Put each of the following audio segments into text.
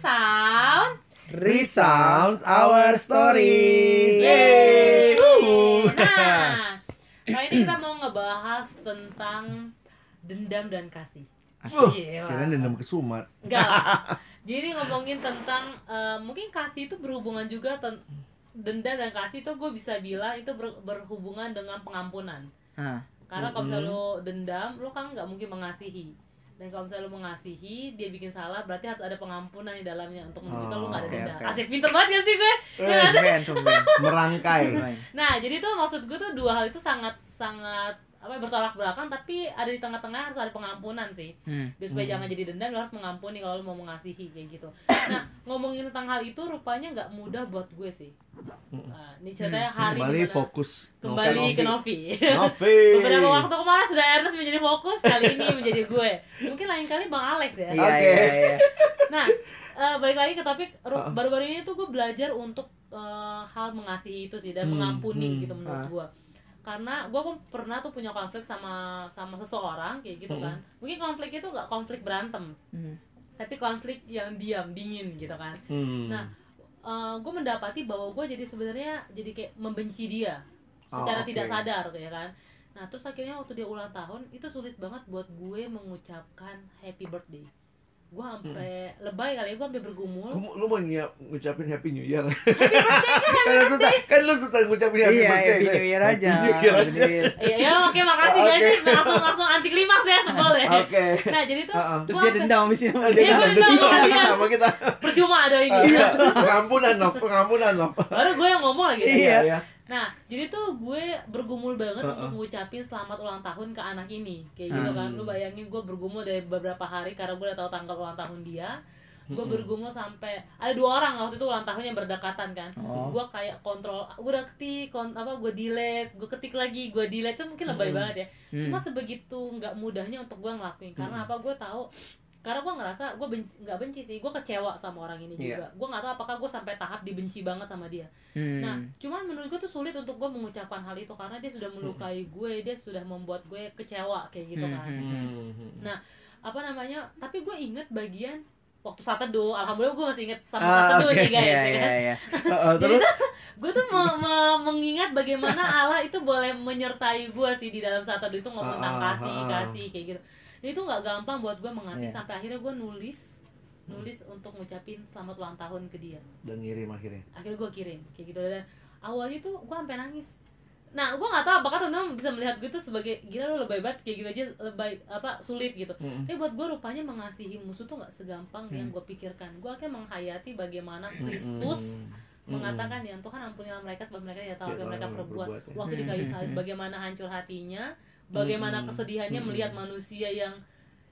sound. Resound our stories. Yeay. Nah, kali ini kita mau ngebahas tentang dendam dan kasih. Gila. kirain dendam ke Sumat. Enggak. lah. Jadi ngomongin tentang eh, mungkin kasih itu berhubungan juga ten- dendam dan kasih itu gue bisa bilang itu ber- berhubungan dengan pengampunan. Hah. Karena kalau misalnya lo dendam, lo kan nggak mungkin mengasihi. Dan kalau misalnya lo mengasihi, dia bikin salah, berarti harus ada pengampunan di dalamnya untuk menunjukkan lo nggak ada oke, dendam. oke. Asik pinter banget ya sih gue. Eh, merangkai. Nah, jadi tuh maksud gue tuh dua hal itu sangat sangat apa bertolak belakang tapi ada di tengah-tengah harus ada pengampunan sih. Hmm. Biar supaya jangan jadi dendam lo harus mengampuni kalau lo mau mengasihi kayak gitu. Nah, ngomongin tentang hal itu rupanya nggak mudah buat gue sih. Nah, ini ceritanya hari Kembali dimana- fokus. kembali ke Novi. Novi. Beberapa waktu kemarin sudah Ernest menjadi fokus, kali ini menjadi gue. Mungkin lain kali Bang Alex ya. Iya, Oke. iya, iya. Nah, eh, balik lagi ke topik Ah. baru-baru ini tuh gue belajar untuk eh, hal mengasihi itu sih dan Hmm, mengampuni hmm. gitu menurut Ah. gue. Karena gue pun pernah tuh punya konflik sama sama seseorang kayak gitu kan. Mungkin konflik itu gak konflik berantem, tapi konflik yang diam, dingin gitu kan. Nah, gue mendapati bahwa gue jadi sebenarnya jadi kayak membenci dia secara Oh, tidak oke. sadar ya kan. Nah, terus akhirnya waktu dia ulang tahun itu sulit banget buat gue mengucapkan happy birthday. Gue sampai lebay kali ya, gue sampai bergumul. Lu, lu mau nyiap, ngucapin Happy New Year? kan lu suka, kan lu suka ngucapin Happy Iya, Birthday. Happy? New Year aja. Happy New Year Happy aja. New Year. Iya, ya, oke makasih guys nih langsung langsung anti klimaks ya sebel ya. Oke. Nah, jadi tuh Uh-uh. Terus gua dia dendam abis ini. Eh, Iya, dia gua nggak dendam sama kita. percuma ada gitu. iya. Pengampunan loh, pengampunan loh. Baru gue yang ngomong lagi. Iya. Nah, jadi tuh gue bergumul banget Uh-uh. untuk ngucapin selamat ulang tahun ke anak ini. Kayak gitu Hmm. kan. Lu bayangin gue bergumul dari beberapa hari karena gue udah tahu tanggal ulang tahun dia. Gue Mm-mm. bergumul sampai ada dua orang waktu itu ulang tahun yang berdekatan kan. Oh. Gue kayak kontrol, gue udah ketik, apa gue delete, gue ketik lagi, gue delete itu mungkin lebay Mm-mm. banget ya. Hmm. Cuma sebegitu nggak mudahnya untuk gue ngelakuin karena apa gue tahu karena gue ngerasa gue benci, nggak benci sih gue kecewa sama orang ini Iya. juga gue nggak tahu apakah gue sampai tahap dibenci banget sama dia Hmm. Nah, cuman menurut gue tuh sulit untuk gue mengucapkan hal itu karena dia sudah melukai gue, dia sudah membuat gue kecewa kayak gitu Hmm, kan. hmm. Hmm. Nah, apa namanya? Tapi gue inget bagian waktu saat teduh. Alhamdulillah gue masih inget sama Ah, saat teduh oke. nih guys. Iya, ya iya, kan? Uh, Jadi tuh gue tuh me- me- mengingat bagaimana Allah itu boleh menyertai gue sih di dalam saat teduh itu ngomong tentang Ah, ah, kasih, ah. kasih kayak gitu. Dan itu nggak gampang buat gue mengasihi Iya. sampai akhirnya gue nulis nulis untuk ngucapin selamat ulang tahun ke dia dan ngirim akhirnya. akhirnya gue kirim kayak gitu dan awalnya tuh gue sampai nangis nah gue nggak tahu apakah teman-teman bisa melihat gue tuh sebagai gila lo lebay banget kayak gitu aja lebay apa sulit gitu Hmm. tapi buat gue rupanya mengasihi musuh tuh nggak segampang yang Hmm. gue pikirkan gue akhirnya menghayati bagaimana Hmm. Kristus Hmm. mengatakan ya Tuhan ampunilah mereka sebab mereka tidak tahu apa yang mereka yang perbuat berbuat, ya. waktu di kayu salib bagaimana hancur hatinya bagaimana Hmm. kesedihannya Hmm. melihat manusia yang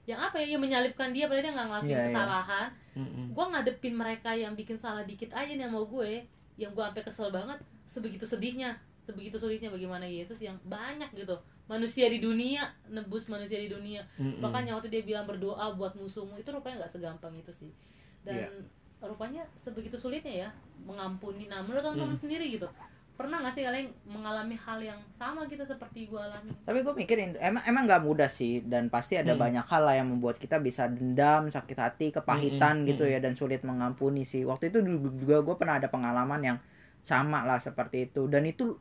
yang apa ya yang menyalibkan dia padahal dia nggak ngelakuin Iya, iya. kesalahan Hmm. gue ngadepin mereka yang bikin salah dikit aja nih sama gue yang gue sampai kesel banget sebegitu sedihnya sebegitu sulitnya bagaimana Yesus yang banyak gitu manusia di dunia nebus manusia di dunia Hmm. bahkan yang waktu dia bilang berdoa buat musuhmu itu rupanya nggak segampang itu sih dan Iya. rupanya sebegitu sulitnya ya mengampuni nah menurut teman-teman Hmm. sendiri gitu pernah nggak sih kalian mengalami hal yang sama gitu seperti gue alami Tapi gue mikirin emang emang nggak mudah sih dan pasti ada Hmm. banyak hal lah yang membuat kita bisa dendam, sakit hati, kepahitan Hmm, gitu hmm. ya dan sulit mengampuni sih. Waktu itu dulu juga gue pernah ada pengalaman yang sama lah seperti itu dan itu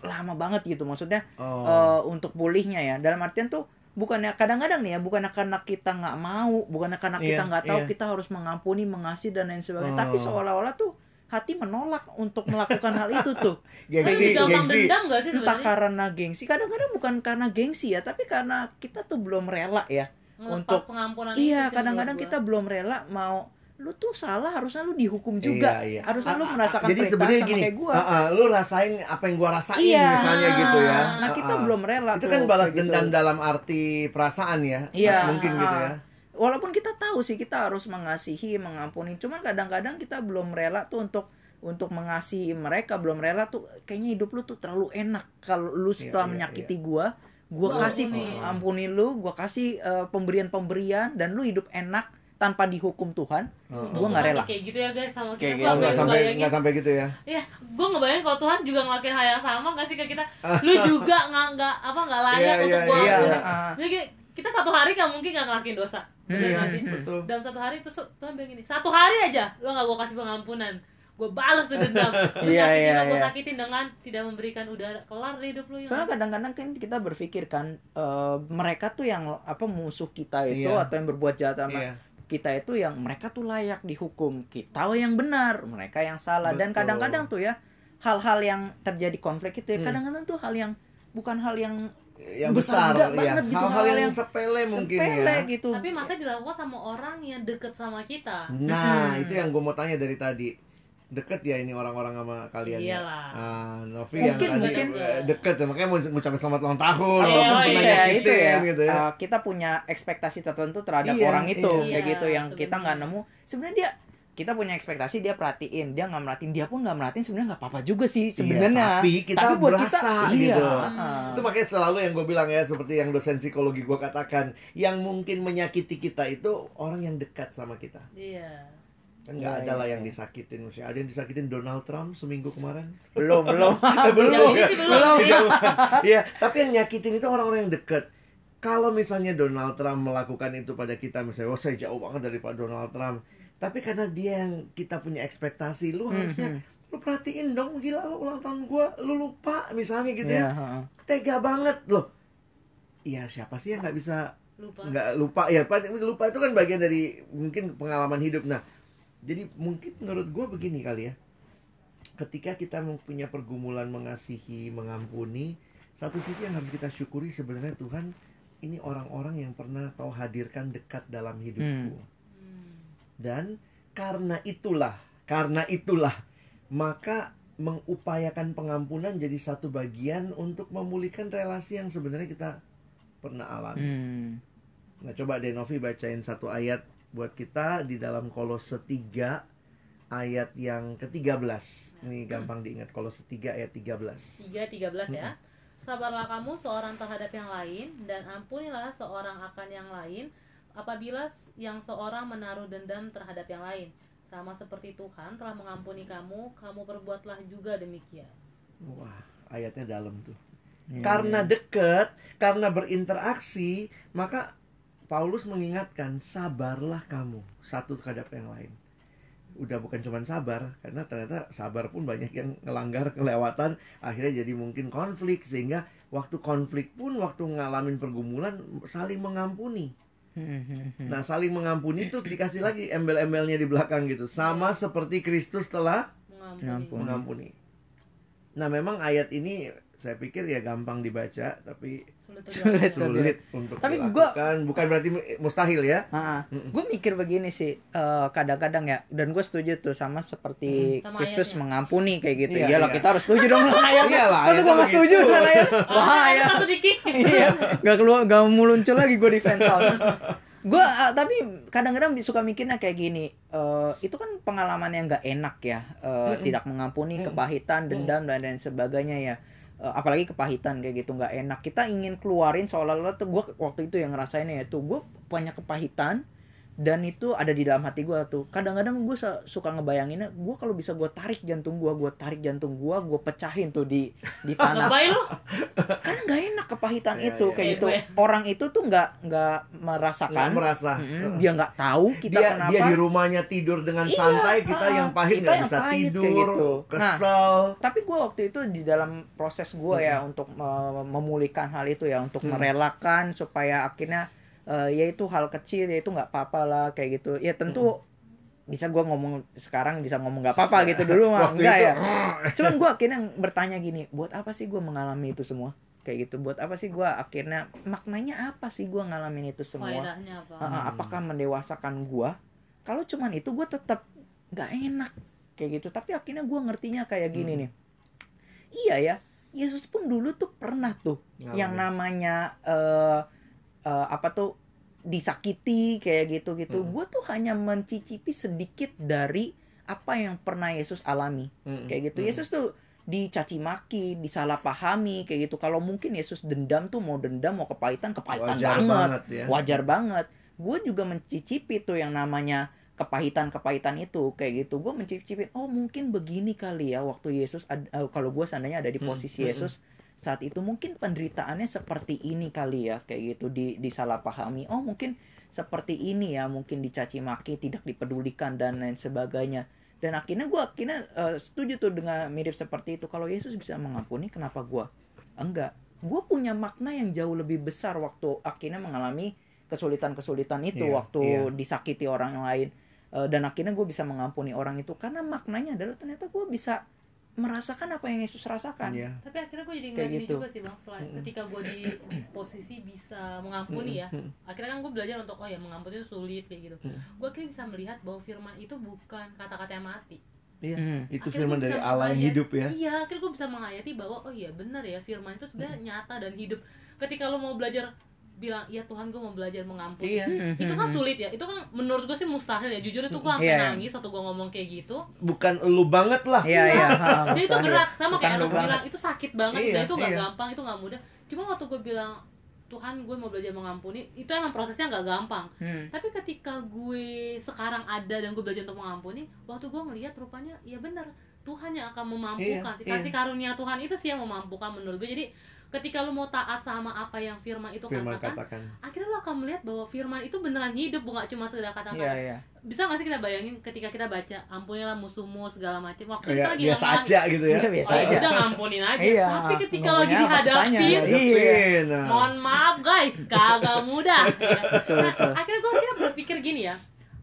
lama banget gitu maksudnya Oh. eh, untuk pulihnya ya dalam artian tuh bukannya kadang-kadang nih ya bukannya karena kita nggak mau bukannya karena kita Iya, nggak tahu iya. kita harus mengampuni mengasihi dan lain sebagainya tapi Oh. seolah-olah tuh hati menolak untuk melakukan hal itu tuh gengsi, lebih gampang gengsi. dendam gak sih entah sebenarnya karena gengsi kadang-kadang bukan karena gengsi ya tapi karena kita tuh belum rela ya Ngelepas untuk- pengampunan iya itu sih kadang-kadang kita belum rela mau lu tuh salah harusnya lu dihukum juga Iya, iya. harusnya lu merasakan Jadi sebenarnya sama gini, kayak gua ah, ah, lu rasain apa yang gua rasain Iya. misalnya gitu ya. nah kita Ah, ah. belum rela Itu tuh kan balas gitu. dendam dalam arti perasaan ya. Iya, Mungkin gitu ya. Walaupun kita tahu sih kita harus mengasihi mengampuni cuman kadang-kadang kita belum rela tuh untuk untuk mengasihi mereka belum rela tuh kayaknya hidup lu tuh terlalu enak kalau lu setelah iya, menyakiti gua gua Gua kasih ampuni. ampuni lu gua kasih eh, pemberian-pemberian dan lu hidup enak tanpa dihukum Tuhan Oh, Gua nggak rela. kayak gitu ya guys sama Kayak kita gitu. Gua Oh, nggak nggak sampai nggak sampai gitu ya. ya gue ngebayangin kalau Tuhan juga ngelakuin hal yang sama gak sih ke kita lu juga nggak nggak apa nggak layak Iya, untuk iya, gue iya, iya iya. ah. jadi kayak kita satu hari nggak mungkin nggak ngelakuin dosa Bener Iya, nggak sih? betul. dalam satu hari itu Tuhan bilang gini satu hari aja lo nggak gue kasih pengampunan gue balas tuh dendam Lu Iya, iya, lo, gue iya. sakitin dengan tidak memberikan udara kelar deh hidup lo ya Soalnya kadang-kadang kan kita berpikir kan eh, mereka tuh yang apa musuh kita itu Iya. atau yang berbuat jahat sama Iya. kita itu yang mereka tuh layak dihukum kita yang benar mereka yang salah dan Betul. kadang-kadang tuh ya hal-hal yang terjadi konflik itu ya Hmm. kadang-kadang tuh hal yang bukan hal yang yang Besar besar, ya banget gitu, hal-hal hal yang, yang sepele mungkin sepele ya. gitu. Tapi masa dilakukan sama orang yang deket sama kita. Nah Mm-mm. itu yang gue mau tanya dari tadi. Deket ya ini orang-orang sama kalian ya? Iyalah. ah, Novi Mungkin, yang tadi mungkin. eh, deket ya makanya mau ngucapin selamat ulang tahun Iya, walaupun iya, pernah ya nyakitin itu ya, gitu ya. Uh, kita punya ekspektasi tertentu terhadap Iya, orang itu iya. kayak Iya, gitu yang kita nggak nemu. Sebenarnya dia kita punya ekspektasi dia perhatiin dia nggak merhatiin dia pun nggak merhatiin sebenarnya nggak apa-apa juga sih sebenarnya tapi kita berasa iya gitu. uh-uh. itu makanya selalu yang gue bilang ya seperti yang dosen psikologi gue katakan yang mungkin menyakiti kita itu orang yang dekat sama kita iya kan nggak Iya, ada lah iya, yang iya. disakitin maksudnya ada yang disakitin Donald Trump seminggu kemarin belum belum belum belum. belum Iya, tapi yang nyakitin itu orang-orang yang deket. Kalau misalnya Donald Trump melakukan itu pada kita, misalnya, oh saya jauh banget dari Pak Donald Trump. Tapi karena dia yang kita punya ekspektasi, lu harusnya, lu perhatiin dong, gila lu ulang tahun gua, lu lupa misalnya gitu Iya, ya. heeh. Tega banget loh. Iya, siapa sih yang nggak bisa lupa nggak lupa ya? Lupa itu kan bagian dari mungkin pengalaman hidup. Nah, jadi mungkin menurut gua begini kali ya. Ketika kita mempunyai pergumulan mengasihi, mengampuni, satu sisi yang harus kita syukuri sebenarnya Tuhan ini orang-orang yang pernah kau hadirkan dekat dalam hidupku. Hmm. Dan karena itulah, karena itulah maka mengupayakan pengampunan jadi satu bagian untuk memulihkan relasi yang sebenarnya kita pernah alami. Hmm. Nah, coba Denovi bacain satu ayat buat kita di dalam Kolose 3 ayat yang ke-13. Ini gampang diingat Kolose 3 ayat 13. 3 13 ya. Sabarlah kamu seorang terhadap yang lain dan ampunilah seorang akan yang lain apabila yang seorang menaruh dendam terhadap yang lain. Sama seperti Tuhan telah mengampuni kamu, kamu perbuatlah juga demikian. Wah, ayatnya dalam tuh. Iya, Karena dekat, karena berinteraksi, maka Paulus mengingatkan sabarlah kamu satu terhadap yang lain. Udah bukan cuma sabar, karena ternyata sabar pun banyak yang ngelanggar, kelewatan, akhirnya jadi mungkin konflik sehingga waktu konflik pun waktu ngalamin pergumulan saling mengampuni. Hmm, hmm, hmm. Nah, saling mengampuni terus dikasih lagi embel-embelnya di belakang gitu. Sama seperti Kristus telah. Mengampuni. mengampuni. Nah, memang ayat ini saya pikir ya gampang dibaca, tapi Sulit Sulit. sulit untuk Tapi dilakukan. Bukan berarti mustahil ya. gue mikir begini sih eh, kadang-kadang ya dan gue setuju tuh sama seperti Hmm, sama Kristus ayatnya. mengampuni kayak gitu Iya, Iyalah iya. kita harus setuju dong dengan Iyalah, masa gue nggak setuju begitu. dengan ayat Ah, bahaya satu dikik. iya nggak keluar nggak muncul lagi gue di fansal gue tapi kadang-kadang suka mikirnya kayak gini eh, itu kan pengalaman yang nggak enak ya eh, tidak mengampuni Mm-mm. kepahitan dendam dan lain sebagainya ya apalagi kepahitan kayak gitu nggak enak. Kita ingin keluarin seolah-olah tuh gue waktu itu yang ngerasainnya ya tuh gue banyak kepahitan dan itu ada di dalam hati gue tuh kadang-kadang gue suka ngebayanginnya gue kalau bisa gue tarik jantung gue gue tarik jantung gue gue pecahin tuh di di tanah karena nggak enak kepahitan Iya, itu iya. kayak Iya, gitu gue. orang itu tuh nggak nggak merasakan merasa. Mm-mm, dia nggak tahu kita dia kenapa dia di rumahnya tidur dengan Iya, santai, kita yang pahit kita nggak yang bisa pahit kayak tidur, gitu. Nah, kesel. tapi gue waktu itu di dalam proses gue ya untuk uh, memulihkan hal itu ya untuk Hmm. merelakan supaya akhirnya uh, ya itu hal kecil ya itu nggak apa-apa lah kayak gitu. Ya tentu bisa gue ngomong sekarang bisa ngomong nggak apa-apa gitu dulu mah Waktu enggak itu, ya. cuman gue akhirnya bertanya gini buat apa sih gue mengalami itu semua? Kayak gitu buat apa sih gue akhirnya maknanya apa sih gue ngalamin itu semua? Apa? Ah, apakah mendewasakan gua? Kalau cuman itu gua tetap nggak enak kayak gitu. Tapi akhirnya gua ngertinya kayak gini Hmm. nih. Iya ya Yesus pun dulu tuh pernah tuh Ngalamin. yang namanya eh eh, apa tuh disakiti kayak gitu gitu Hmm. gua tuh hanya mencicipi sedikit dari apa yang pernah Yesus alami Mm-mm. kayak gitu Mm-mm. Yesus tuh dicaci maki, disalahpahami kayak gitu. Kalau mungkin Yesus dendam tuh mau dendam, mau kepahitan, kepahitan wajar banget banget ya. wajar banget gue juga mencicipi tuh yang namanya kepahitan-kepahitan itu kayak gitu gue mencicipi oh mungkin begini kali ya waktu Yesus eh, kalau gue seandainya ada di Hmm, posisi hmm, Yesus saat itu mungkin penderitaannya seperti ini kali ya kayak gitu di disalahpahami. Oh mungkin seperti ini ya mungkin dicaci maki tidak dipedulikan dan lain sebagainya. Dan akhirnya gue akhirnya eh, setuju tuh dengan mirip seperti itu. Kalau Yesus bisa mengampuni kenapa gue enggak. Gue punya makna yang jauh lebih besar waktu akhirnya mengalami kesulitan-kesulitan itu Iya, waktu iya. disakiti orang lain. Eh, dan akhirnya gue bisa mengampuni orang itu. Karena maknanya adalah ternyata gue bisa merasakan apa yang Yesus rasakan Iya. tapi akhirnya gue jadi ini gitu. juga sih bang selain ketika gue di posisi bisa mengampuni ya akhirnya kan gue belajar untuk oh ya mengampuni itu sulit kayak gitu gue akhirnya bisa melihat bahwa firman itu bukan kata-kata yang mati Iya. Hmm. Itu Akhirnya firman dari Allah yang hidup ya. Iya, akhirnya gue bisa menghayati bahwa oh iya benar ya firman itu sebenarnya nyata dan hidup. Ketika lo mau belajar bilang ya Tuhan gue mau belajar mengampuni. Iya. Itu kan sulit ya. Itu kan menurut gue sih mustahil ya. Jujur itu gue sampai Iya, iya. nangis waktu gue ngomong kayak gitu. Bukan lu banget lah. Iya iya. ha, Dan itu berat sama Bukan kayak banget. bilang itu sakit banget Iya, dan itu gak iya. gampang, itu gak mudah. Cuma waktu gue bilang Tuhan gue mau belajar mengampuni, itu emang prosesnya gak gampang. Hmm. Tapi ketika gue sekarang ada dan gue belajar untuk mengampuni, waktu gue ngelihat rupanya ya benar Tuhan yang akan memampukan Iya, sih. Kasih karunia Tuhan itu sih yang memampukan menurut gue. Jadi ketika lu mau taat sama apa yang firman itu Firman katakan, katakan. akhirnya lu akan melihat bahwa firman itu beneran hidup bukan cuma sekedar kata-kata. Iya iya. Bisa gak sih kita bayangin ketika kita baca ampunilah musuhmu segala macam waktu kita Kayak lagi biasa ngalamin- aja gitu ya. Iya, biasa Oh, ya aja. udah ngampunin aja. Iya, Tapi ketika lagi apa susahnya, dihadapin, ya. Hadapin, nah. mohon maaf guys, kagak mudah. Nah, akhirnya gue akhirnya berpikir gini ya,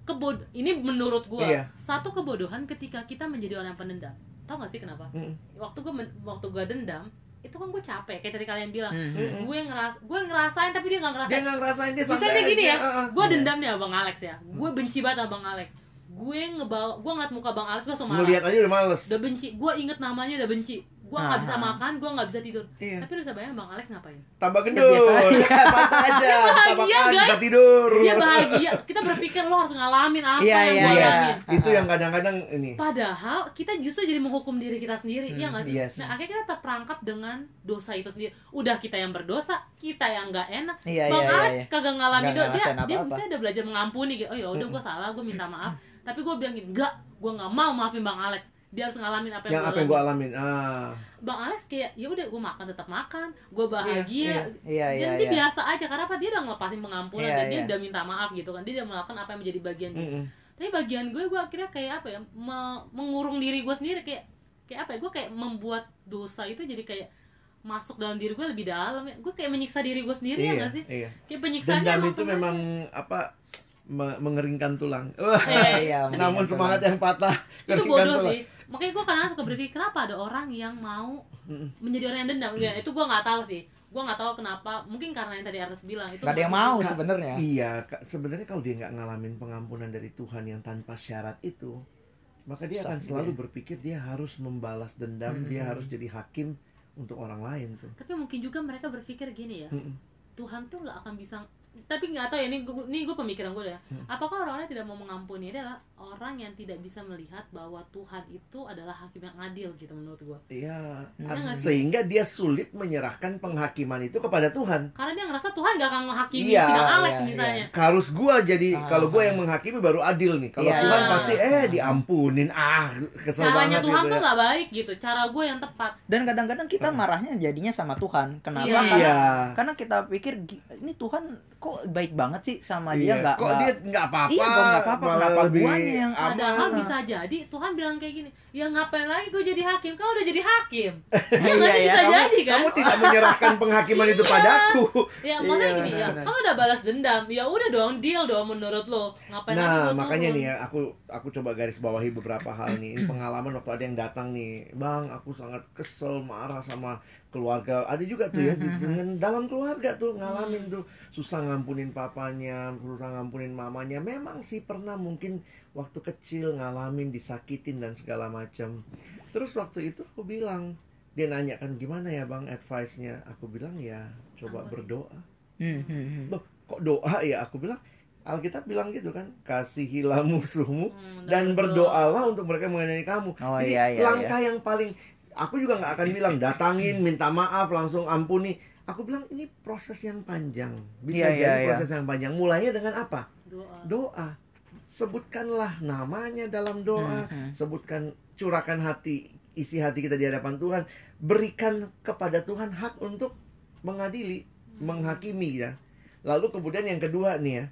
kebod ini menurut gue Iya. satu kebodohan ketika kita menjadi orang yang pendendam. Tahu gak sih kenapa? Mm. Waktu gue waktu gue dendam, itu kan gue capek kayak tadi kalian bilang. Hmm. Mm-mm. Gue ngeras, gue ngerasain tapi dia nggak ngerasain. Dia nggak ngerasain dia dia gini ya, Ah, ah. gue dendam nih sama Bang Alex ya. Gue benci banget sama Bang Alex. Gue ngebawa, gue ngeliat muka Bang Alex gue marah. Ngeliat aja udah males. Udah benci, gue inget namanya udah benci. Gue nggak bisa Ah. makan, gue nggak bisa tidur. Iya. Tapi lu bisa bayangin Bang Alex ngapain? Tambah Ya, gendut. biasa aja. Aja. bahagia, Tambah makan, bisa guys. tidur. Dia bahagia. Kita berpikir lo harus ngalamin apa Iya, yang iya, gue iya. alamin. Itu yang kadang-kadang ini. Padahal kita justru jadi menghukum diri kita sendiri, Hmm, iya nggak sih? yes. Nah akhirnya kita terperangkap dengan dosa itu sendiri. Udah kita yang berdosa, kita yang nggak enak. Iya, Bang iya, Alex iya. kagak ngalamin dosa. Dia, dia misalnya udah belajar mengampuni gitu. Oh ya udah gue salah, gue minta maaf. Tapi gue bilang gini, enggak, gue nggak mau maafin Bang Alex. Dia harus ngalamin apa yang, Yang apa gue yang gue alamin. Ah. Bang Alex kayak ya udah gue makan tetap makan, gue bahagia. iya. Iya iya Dan dia iya. biasa aja karena apa? Dia udah ngelepasin pengampunan Iya, dan dia iya. udah minta maaf gitu kan. Dia udah melakukan apa yang menjadi bagian dia. Mm-mm. Tapi bagian gue gue akhirnya kayak apa ya? me- mengurung diri gue sendiri kayak kayak apa ya? Gue kayak membuat dosa itu jadi kayak masuk dalam diri gue lebih dalam ya. Gue kayak menyiksa diri gue sendiri ya Iya, gak sih? iya. Kayak penyiksaannya Dendam itu aja. memang apa me- mengeringkan tulang. Eh, Iya, Namun benar. semangat yang patah itu bodoh tulang. sih makanya gue kadang suka berpikir kenapa ada orang yang mau menjadi orang yang dendam ya itu gue nggak tahu sih gue nggak tahu kenapa mungkin karena yang tadi Artes bilang itu Gak ada yang mau sebenarnya. Iya, sebenarnya kalau dia nggak ngalamin pengampunan dari Tuhan yang tanpa syarat itu, maka dia Susah akan selalu berpikir dia harus membalas dendam, Hmm. dia harus jadi hakim untuk orang lain tuh. tapi mungkin juga mereka berpikir gini ya Mm-mm. Tuhan tuh nggak akan bisa tapi nggak tahu ya ini gue ini gue pemikiran gue ya Hmm. apakah orang-orang yang tidak mau mengampuni adalah orang yang tidak bisa melihat bahwa Tuhan itu adalah hakim yang adil gitu menurut gue Iya, Iya sih? sehingga dia sulit menyerahkan penghakiman itu kepada Tuhan. karena dia ngerasa Tuhan gak akan menghakimi Iya, sidang Alex iya, misalnya Harus gua jadi Ah. kalau gua yang menghakimi baru adil nih. Kalau Iya, Tuhan iya. pasti eh diampunin. Ah, kesel caranya banget Tuhan gitu tuh ya. nggak baik gitu cara gue yang tepat Dan kadang-kadang kita Ah. marahnya jadinya sama Tuhan. Kenapa? Iya. Karena Iya. karena kita pikir "Gi- ini Tuhan kok baik banget sih sama dia Iya, nggak kok nggak- dia nggak apa-apa. Iya, kok nggak apa-apa, malah kenapa lebih guanya yang aman. Padahal Ah. bisa jadi Tuhan bilang kayak gini, ya ngapain lagi gue jadi hakim? Kau udah jadi hakim. Ya Iya, nggak sih? iya. bisa Kamu- jadi kan? Kamu tidak menyerahkan penghakiman itu padaku. Ya makanya Iya, gini ya, kau udah balas dendam, ya udah dong deal dong menurut lo. Ngapain lagi Nah, makanya turun? nih ya, aku aku coba garis bawahi beberapa hal nih. Ini pengalaman waktu ada yang datang nih, Bang, aku sangat kesel, marah sama keluarga. Ada juga tuh ya, Hmm, hmm, dengan dalam keluarga tuh ngalamin tuh susah ngampunin papanya, susah ngampunin mamanya. Memang sih pernah mungkin waktu kecil ngalamin disakitin dan segala macam. Terus waktu itu aku bilang, dia nanya kan gimana ya bang advice-nya? Aku bilang ya coba berdoa. Hmm, hmm, hmm. Loh, kok doa ya? Aku bilang Alkitab bilang gitu kan, kasihilah musuhmu Hmm, dan berdoalah untuk mereka mengenai kamu. Oh, Jadi iya, iya, langkah yang paling aku juga nggak akan bilang datangin, minta maaf, langsung ampuni. Aku bilang ini proses yang panjang. Bisa iya, jadi iya. proses yang panjang. Mulainya dengan apa? Doa. Doa. Sebutkanlah namanya dalam doa, Hmm, hmm. sebutkan curahkan hati isi hati kita di hadapan Tuhan, berikan kepada Tuhan hak untuk mengadili, menghakimi ya. Lalu kemudian yang kedua nih ya.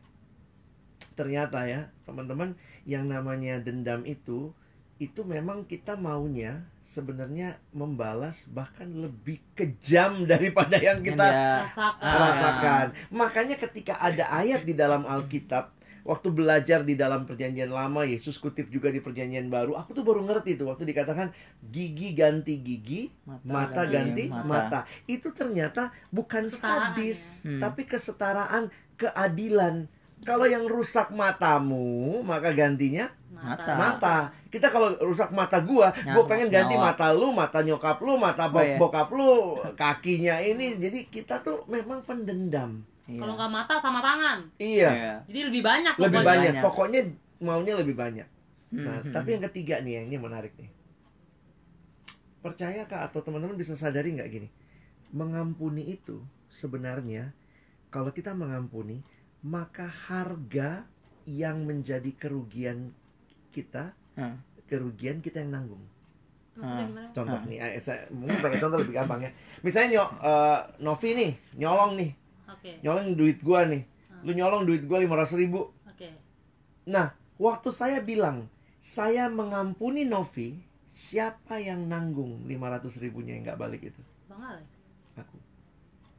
Ternyata ya, teman-teman, yang namanya dendam itu itu memang kita maunya sebenarnya membalas bahkan lebih kejam daripada yang kita Ya. rasakan Ah. rasakan. Makanya ketika ada ayat di dalam Alkitab, waktu belajar di dalam perjanjian lama, Yesus kutip juga di perjanjian baru, aku tuh baru ngerti tuh waktu dikatakan gigi ganti gigi, mata ganti mata. Itu ternyata bukan Kesetaraan sadis, ya. Hmm. tapi kesetaraan keadilan. Kalau yang rusak matamu, maka gantinya Mata. mata. Kita kalau rusak mata gua, Nyawa. gua pengen ganti Nyawa. mata lu, mata nyokap lu, mata bo- Oh, iya. bokap lu, kakinya ini. Jadi kita tuh memang pendendam. Iya. kalau nggak mata sama tangan Iya, Iya. jadi lebih banyak lebih pokoknya. banyak. Banyak. Pokoknya maunya lebih banyak. Nah, Mhm. tapi yang ketiga nih, yang ini menarik nih. Percayakah atau teman-teman bisa sadari nggak gini? Mengampuni itu sebenarnya kalau kita mengampuni, maka harga yang menjadi kerugian kita, Hmm. kerugian kita yang nanggung. maksudnya gimana Contoh Ah. nih, eh, saya, mungkin pakai contoh lebih gampang ya. Misalnya nyo, eh, Novi nih, nyolong nih, oke nyolong duit gua nih. Ah. Lu nyolong duit gua 500 ribu. oke Nah, waktu saya bilang, saya mengampuni Novi, siapa yang nanggung 500 ribunya yang nggak balik itu? bang Alex Aku.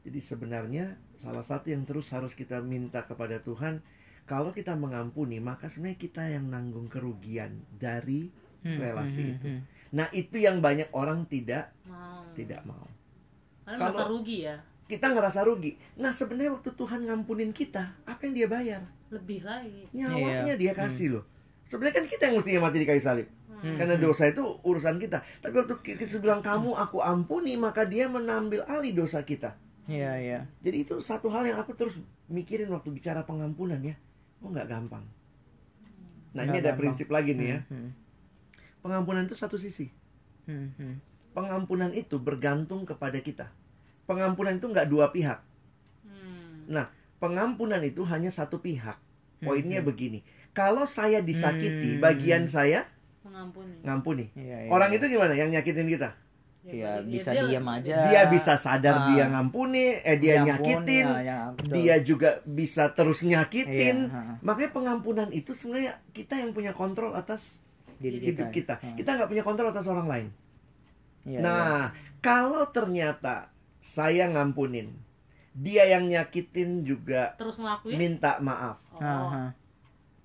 Jadi sebenarnya salah satu yang terus harus kita minta kepada Tuhan, kalau kita mengampuni, maka sebenarnya kita yang nanggung kerugian dari Hmm, relasi hmm, itu. hmm, Nah, itu yang banyak orang tidak mau tidak mau. Kalian Kalau- merasa rugi ya Kita ngerasa rugi. Nah, sebenarnya waktu Tuhan ngampunin kita, apa yang dia bayar? lebih lagi Nyawanya Iya. dia kasih loh. Sebenarnya kan kita yang mestinya mati di kayu salib. Hmm. Karena Hmm. dosa itu urusan kita. Tapi waktu Yesus bilang kamu aku ampuni, maka dia menambil alih dosa kita. Iya, iya. Jadi itu satu hal yang aku terus mikirin waktu bicara pengampunan ya. Oh nggak gampang. Nah ini Nggak ada gampang. prinsip lagi nih ya. Hmm, Pengampunan itu satu sisi. hmm, hmm. Pengampunan itu bergantung kepada kita. Pengampunan itu nggak dua pihak. Hmm. Pengampunan itu hanya satu pihak. Poinnya Hmm, begini. Kalau saya disakiti, Hmm. bagian saya mengampuni ngampuni. Iya, iya. Orang itu gimana? Yang nyakitin kita? Ya, bagi- bisa dia- diam aja. Dia bisa sadar Ah. dia ngampuni, eh dia Ya ampun, nyakitin, ya, ya, betul. dia juga bisa terus nyakitin. Iya, Makanya pengampunan itu sebenarnya kita yang punya kontrol atas diri hidup kita. Ha, Kita nggak punya kontrol atas orang lain. iya, nah, kalau ternyata saya ngampunin, dia yang nyakitin juga terus ngelakuin minta maaf. oh. iya.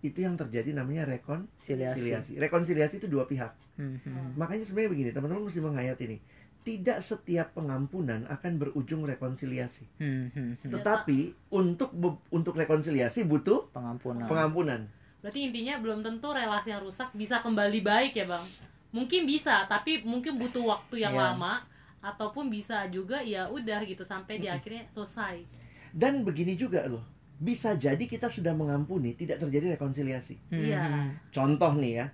Itu yang terjadi namanya rekonsiliasi. Rekonsiliasi. Rekonsiliasi itu dua pihak. Hmm, hmm. Makanya sebenarnya begini, teman-teman mesti menghayati ini. Tidak setiap pengampunan akan berujung rekonsiliasi. Hmm, hmm, hmm. Tetapi untuk untuk rekonsiliasi butuh pengampunan. pengampunan. berarti intinya belum tentu relasi yang rusak bisa kembali baik ya bang mungkin bisa tapi mungkin butuh waktu yang Iya. lama ataupun bisa juga ya udah gitu sampai di akhirnya selesai Dan begini juga loh. Bisa jadi kita sudah mengampuni tidak terjadi rekonsiliasi. Hmm, Iya. hmm. Contoh nih ya,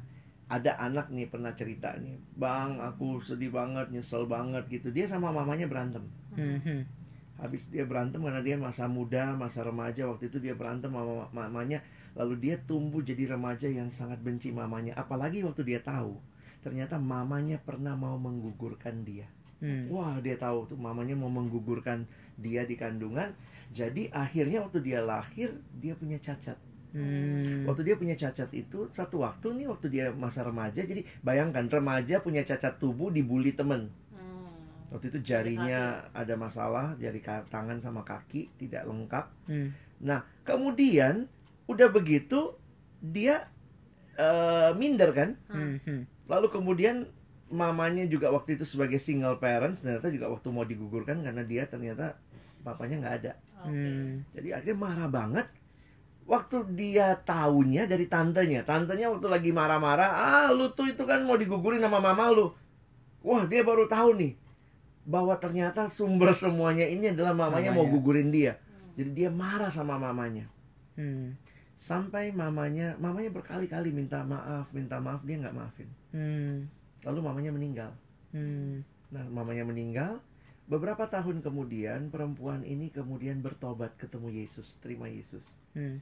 ada anak nih pernah cerita nih, bang aku sedih banget, nyesel banget gitu. Dia sama mamanya berantem. Hmm. Habis dia berantem karena dia masa muda, masa remaja waktu itu dia berantem sama mamanya, lalu dia tumbuh jadi remaja yang sangat benci mamanya. Apalagi waktu dia tahu ternyata mamanya pernah mau menggugurkan dia. Hmm. Wah dia tahu tuh mamanya mau menggugurkan dia di kandungan. Jadi akhirnya waktu dia lahir dia punya cacat. Hmm. Waktu dia punya cacat itu satu waktu nih waktu dia masa remaja. Jadi bayangkan remaja punya cacat tubuh dibully temen. Hmm. Waktu itu jarinya ada masalah, jari tangan sama kaki tidak lengkap. Hmm. Nah kemudian udah begitu dia eh, minder kan. Hmm, hmm. Lalu kemudian mamanya juga waktu itu sebagai single parents ternyata juga waktu mau digugurkan karena dia ternyata papanya nggak ada. Hmm. Jadi akhirnya marah banget. Waktu dia tahunya dari tantenya, tantenya waktu lagi marah-marah, ah lu tuh itu kan mau digugurin sama mama lu. Wah dia baru tahu nih bahwa ternyata sumber semuanya ini adalah mamanya, mau Mamanya. gugurin dia. Jadi dia marah sama mamanya. Hmm. Sampai mamanya, mamanya berkali-kali minta maaf, minta maaf dia nggak maafin. Hmm. Lalu mamanya meninggal. Hmm. Nah, mamanya meninggal. Beberapa tahun kemudian, perempuan ini kemudian bertobat ketemu Yesus, terima Yesus. Hmm.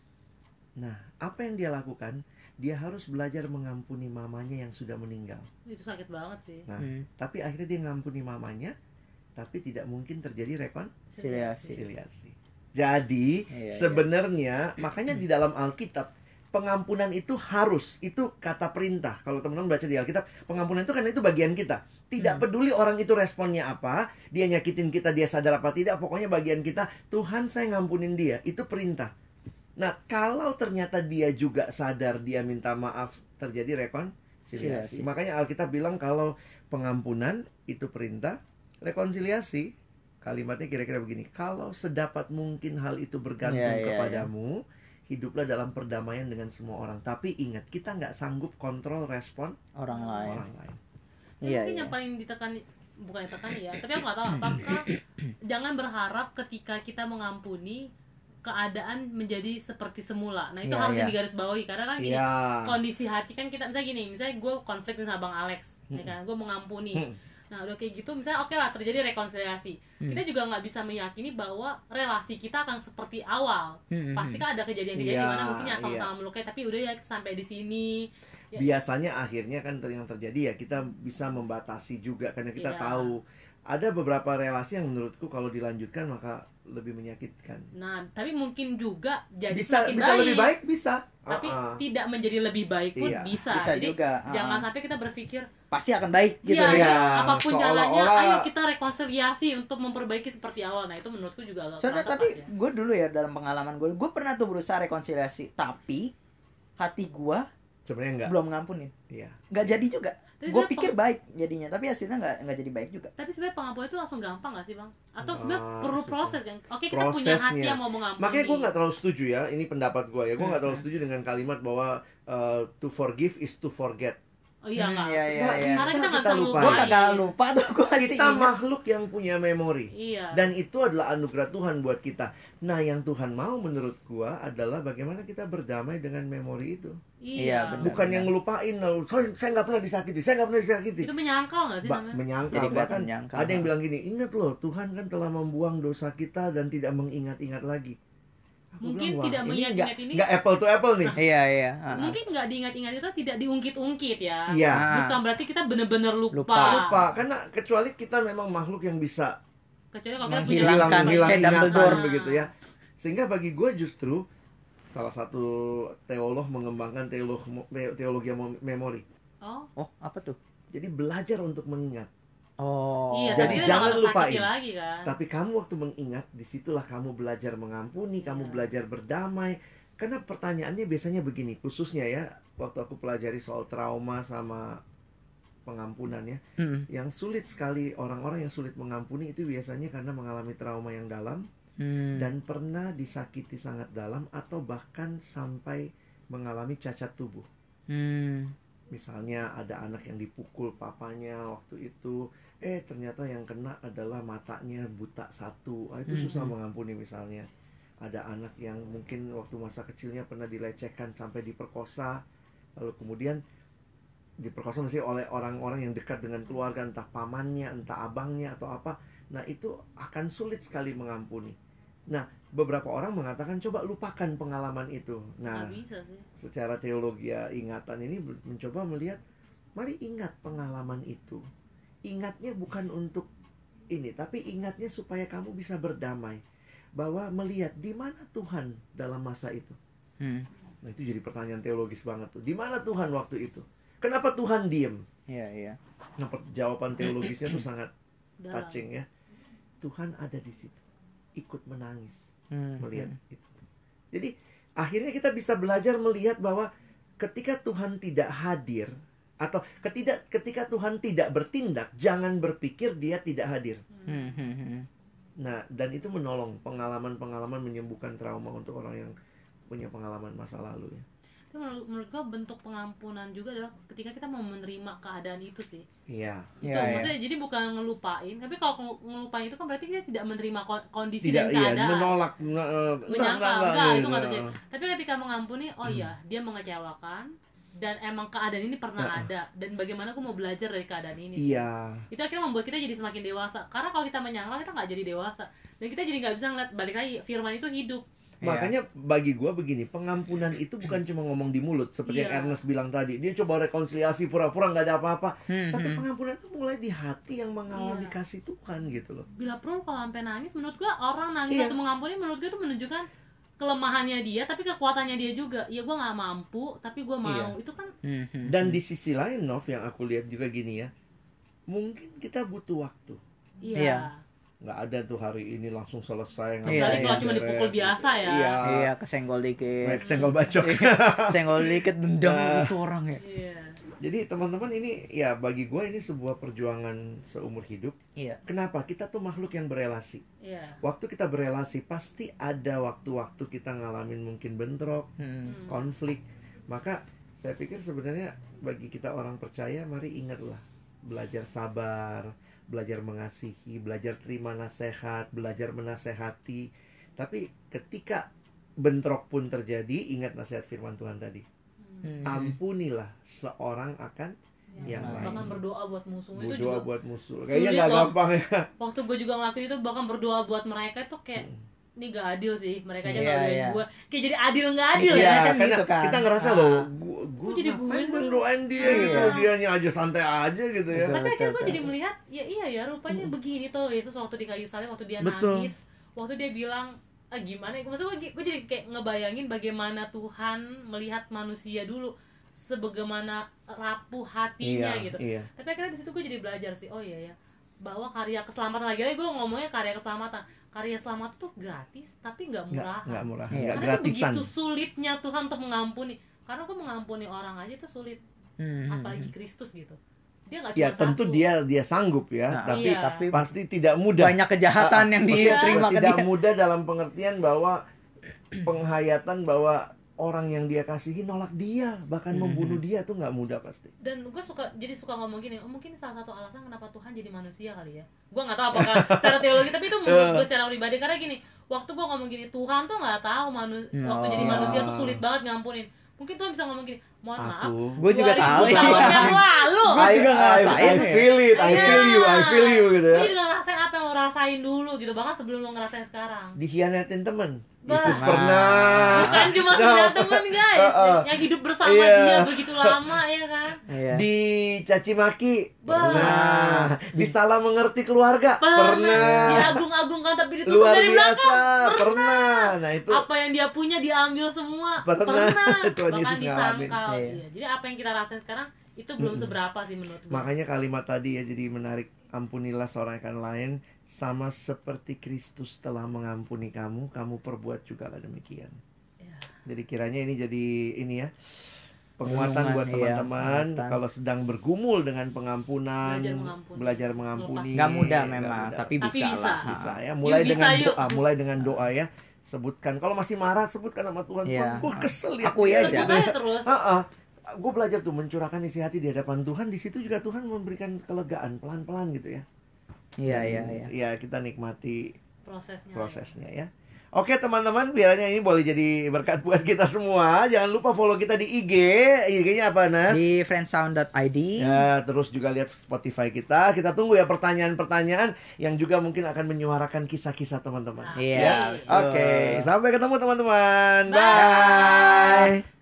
Nah, apa yang dia lakukan? Dia harus belajar mengampuni mamanya yang sudah meninggal. itu sakit banget sih Nah, Hmm. tapi akhirnya dia ngampuni mamanya, tapi tidak mungkin terjadi Rekonsiliasi. Jadi, Iya, iya. sebenarnya makanya di dalam Alkitab pengampunan itu harus itu kata perintah. Kalau teman-teman baca di Alkitab, pengampunan itu kan itu bagian kita. Tidak Hmm. peduli orang itu responnya apa, dia nyakitin kita, dia sadar apa tidak, pokoknya bagian kita, Tuhan saya ngampunin dia, itu perintah. Nah, kalau ternyata dia juga sadar dia minta maaf, terjadi rekonsiliasi. Siasi. Makanya Alkitab bilang kalau pengampunan itu perintah, rekonsiliasi kalimatnya kira-kira begini, kalau sedapat mungkin hal itu bergantung Iya, iya, kepadamu, hiduplah dalam perdamaian dengan semua orang. Tapi ingat, kita nggak sanggup kontrol respon orang lain orang lain. Tapi Iya, mungkin iya. yang paling ditekan bukan ditekan ya tapi aku nggak tahu apakah jangan berharap ketika kita mengampuni keadaan menjadi seperti semula nah itu Iya, harus iya. digarisbawahi karena kan gini Iya. kondisi hati kan kita misalnya gini misalnya gue konflik dengan bang Alex ya kan gue mengampuni Hmm. nah udah kayak gitu misalnya oke lah terjadi rekonsiliasi Hmm. kita juga nggak bisa meyakini bahwa relasi kita akan seperti awal Hmm, hmm, pasti kan ada kejadian-kejadian Iya, di mana mungkin ya sama-sama melukai tapi udah ya sampai di sini Ya. biasanya akhirnya kan yang terjadi ya kita bisa membatasi juga karena kita Iya. tahu ada beberapa relasi yang menurutku kalau dilanjutkan maka lebih menyakitkan. nah tapi mungkin juga jadi bisa semakin bisa lebih baik bisa. tapi Uh-uh. tidak menjadi lebih baik pun Iya, bisa. bisa Jadi juga ah. jangan sampai kita berpikir pasti akan baik gitu iya, ya Iya, apa pun caranya, ayo kita rekonsiliasi untuk memperbaiki seperti awal. Nah itu menurutku juga agak Soalnya tapi ya. gue dulu ya dalam pengalaman gue, gue pernah tuh berusaha rekonsiliasi, tapi hati gue Sebenarnya enggak. belum ngampunin, Iya. nggak jadi juga. Gue pikir baik jadinya, tapi hasilnya nggak nggak jadi baik juga. Tapi sebenarnya pengampunan itu langsung gampang gak sih bang? Atau sebenarnya Ah, perlu susah. proses kan? Oke kita punya hati Prosesnya. yang mau mengampuni. Makanya gue nggak terlalu setuju ya. Ini pendapat gue ya. Gue nggak terlalu Hmm. setuju dengan kalimat bahwa uh, to forgive is to forget. Oh iya Hmm, nggak? iya, iya, Nggak iya. bisa Karena kita nggak kita bisa Gue lupain. ngelupain. kagak lupa tuh, gue masih Kita ingat. makhluk yang punya memori. Iya. Dan itu adalah anugerah Tuhan buat kita. Nah, yang Tuhan mau menurut gua adalah bagaimana kita berdamai dengan memori itu. Iya, benar. Bukan yang ngelupain, "Oh, saya saya nggak pernah disakiti, saya nggak pernah disakiti. Itu menyangkal gak sih Ba- namanya? menyangkal Jadi bahkan menyangkal. ada yang bilang gini, ingat loh Tuhan kan telah membuang dosa kita dan tidak mengingat-ingat lagi. Aku Mungkin "Wah, tidak mengingat-ingat nggak- ini- nggak apple to apple nih. Iya iya. ah. Mungkin nggak diingat-ingat itu tidak diungkit-ungkit ya. Iya. Bukan berarti kita bener-bener lupa. Lupa. Lupa karena kecuali kita memang makhluk yang bisa Kecuali kalau kita punya hilang hilang ingatan begitu ya. Sehingga bagi gue justru salah satu teolog mengembangkan teolog teologi mem- memori. Oh, Oh apa tuh? Jadi belajar untuk mengingat. Oh. iya. Jadi jangan lupain. lagi kan. Tapi kamu waktu mengingat, di situlah kamu belajar mengampuni, kamu Iya. belajar berdamai. Karena pertanyaannya biasanya begini, khususnya ya, waktu aku pelajari soal trauma sama pengampunan ya, Hmm, yang sulit sekali orang-orang yang sulit mengampuni itu biasanya karena mengalami trauma yang dalam hmm. dan pernah disakiti sangat dalam atau bahkan sampai mengalami cacat tubuh. Hmm. Misalnya ada anak yang dipukul papanya waktu itu, eh ternyata yang kena adalah matanya buta satu. Ah, itu Hmm, susah mengampuni misalnya. Ada anak yang mungkin waktu masa kecilnya pernah dilecehkan sampai diperkosa, lalu kemudian diperkosa mesti oleh orang-orang yang dekat dengan keluarga, entah pamannya, entah abangnya atau apa. Nah, itu akan sulit sekali mengampuni. Nah, beberapa orang mengatakan coba lupakan pengalaman itu. Nah, Nggak bisa sih. secara teologi ya, ingatan ini mencoba melihat mari ingat pengalaman itu ingatnya bukan untuk ini tapi ingatnya supaya kamu bisa berdamai bahwa melihat di mana Tuhan dalam masa itu Hmm. nah itu jadi pertanyaan teologis banget tuh di mana Tuhan waktu itu kenapa Tuhan diem Iya iya. nah jawaban teologisnya tuh sangat touching ya Tuhan ada di situ ikut menangis Hmm, melihat hmm. itu. Jadi akhirnya kita bisa belajar melihat bahwa ketika Tuhan tidak hadir atau ketidak ketika Tuhan tidak bertindak, jangan berpikir dia tidak hadir. Hmm, hmm, hmm. Nah, dan itu menolong pengalaman-pengalaman menyembuhkan trauma untuk orang yang punya pengalaman masa lalu ya. Tapi menurut, menurut gua bentuk pengampunan juga adalah ketika kita mau menerima keadaan itu sih. Iya. Itu Iya, iya. maksudnya jadi bukan ngelupain, tapi kalau ngelu- ngelupain itu kan berarti kita tidak menerima ko- kondisi Tidak dan iya, keadaan. menolak eh, enggak, Menyangkal, enggak, enggak, itu nggak enggak. terjadi. Tapi ketika mengampuni, oh iya, dia mengecewakan dan emang keadaan ini pernah Heeh. ada dan bagaimana aku mau belajar dari keadaan ini sih. Iya. Itu akhirnya membuat kita jadi semakin dewasa. Karena kalau kita menyangkal kita nggak jadi dewasa dan kita jadi nggak bisa ngeliat balik lagi firman itu hidup. Makanya bagi gua begini, pengampunan itu bukan cuma ngomong di mulut seperti yang Iya. Ernest bilang tadi. Dia coba rekonsiliasi pura-pura nggak ada apa-apa. Hmm, Tapi hmm. pengampunan itu mulai di hati yang mengalami Iya. kasih Tuhan gitu loh. bila perlu kalau sampai nangis menurut gua orang nangis Iya. atau mengampuni menurut gua itu menunjukkan kelemahannya dia tapi kekuatannya dia juga ya gua nggak mampu tapi gua mau itu kan Hmm, hmm. Dan di sisi lain, Nov, yang aku lihat juga gini ya. Mungkin kita butuh waktu. Iya. iya Nggak ada tuh hari ini langsung selesai. Iya, Apalagi iya. kalau cuma dipukul beres. biasa ya Iya. Iya, kesenggol dikit. Baik, senggol bacok. Senggol dikit dendam Nah. gitu orang ya. iya Jadi teman-teman ini ya bagi gue ini sebuah perjuangan seumur hidup. Iya. Kenapa? Kita tuh makhluk yang berelasi. iya Waktu kita berelasi pasti ada waktu-waktu kita ngalamin mungkin bentrok. Hmm. konflik. Maka saya pikir sebenarnya bagi kita orang percaya mari ingatlah belajar sabar, belajar mengasihi, belajar terima nasihat, belajar menasehati. Tapi ketika bentrok pun terjadi, ingat nasihat firman Tuhan tadi. Hmm. Ampunilah seorang akan Ya, yang bahkan lain. berdoa buat musuh itu berdoa juga buat musuh. Kayaknya loh. gampang ya. waktu gue juga ngelakuin itu bahkan berdoa buat mereka itu kayak Hmm. Ini gak adil sih mereka aja Iya, nggak iya. gue kayak jadi adil nggak adil Iya, ya kan karena gitu kan. kita ngerasa Ah. loh, gua, gua Kok jadi gue? mendoain dia Iya. gitu, dianya aja santai aja gitu ya. Betul. tapi akhirnya gue jadi melihat ya iya ya rupanya begini tuh Yesus waktu di kayu salib waktu dia Betul. nangis waktu dia bilang ah, gimana ya maksud gue gue jadi kayak ngebayangin bagaimana Tuhan melihat manusia dulu sebagaimana rapuh hatinya Iya, gitu iya. tapi akhirnya di situ gue jadi belajar sih oh iya ya bahwa karya keselamatan lagi lagi gue ngomongnya karya keselamatan karya selamat tuh gratis tapi nggak murah nggak murah, Iya. nggak karena itu gratisan. begitu sulitnya Tuhan untuk mengampuni karena gue mengampuni orang aja itu sulit Hmm, apalagi. Kristus gitu dia nggak Ya cuma tentu satu. dia dia sanggup ya, Nah, tapi Iya. tapi pasti tidak mudah. banyak kejahatan Ah, yang diterima ke tidak dia. mudah dalam pengertian bahwa penghayatan bahwa orang yang dia kasihi nolak dia, bahkan Mhm. membunuh dia tuh nggak mudah pasti. dan gue suka jadi suka ngomong gini oh mungkin salah satu alasan kenapa Tuhan jadi manusia kali ya gue nggak tahu apakah secara teologi tapi itu menurut gue secara pribadi karena gini waktu gue ngomong gini Tuhan tuh nggak tahu manu waktu jadi Oh. manusia tuh sulit banget ngampunin mungkin Tuhan bisa ngomong gini mohon maaf Gue juga 2000 tahu ya. yang lalu Gua I, juga I, ngerasain I ya. feel it, I Iya. feel you, I feel you gitu ya. gue juga ngerasain apa yang lo rasain dulu gitu bahkan sebelum lo ngerasain sekarang Dikhianatin temen. Bah. Yesus Nah. pernah. bukan cuma No. sekedar temen guys Uh, uh. yang hidup bersama Iya. dia begitu lama ya kan Iya. Dicaci maki pernah. Disalah mengerti keluarga pernah. diagung-agungkan tapi ditusuk Luar dari biasa belakang pernah. Nah itu apa yang dia punya diambil semua Pernah. Tuhan bahkan Yesus disangkal Iya. Jadi apa yang kita rasain sekarang itu belum Mm-mm. seberapa sih menurut gue Makanya kalimat tadi ya jadi menarik Ampunilah seorang akan lain Sama seperti Kristus telah mengampuni kamu Kamu perbuat juga lah demikian Ya. Jadi kiranya ini jadi ini ya Penguatan Renungan, buat iya, teman-teman penguatan. Kalau sedang bergumul dengan pengampunan Belajar mengampuni. Belajar mengampuni Nggak mudah memang, mudah. tapi Tapi bisa, bisa. lah. bisa ya mulai bisa, dengan yuk. doa mulai dengan doa ya sebutkan kalau masih marah sebutkan sama Tuhan. Tuhan gue kesel ya aja. sebut aja terus gue belajar tuh mencurahkan isi hati di hadapan Tuhan di situ juga Tuhan memberikan kelegaan pelan-pelan gitu ya Iya, iya, iya. ya kita nikmati prosesnya prosesnya ya Oke teman-teman, biarnya ini boleh jadi berkat buat kita semua. Jangan lupa follow kita di IG. IG-nya apa, Nas? Di friendsound.id. Ya, terus juga lihat Spotify kita. Kita tunggu ya pertanyaan-pertanyaan yang juga mungkin akan menyuarakan kisah-kisah teman-teman. Nah, Iya. Ya. betul. Oke, sampai ketemu teman-teman. Bye. Bye.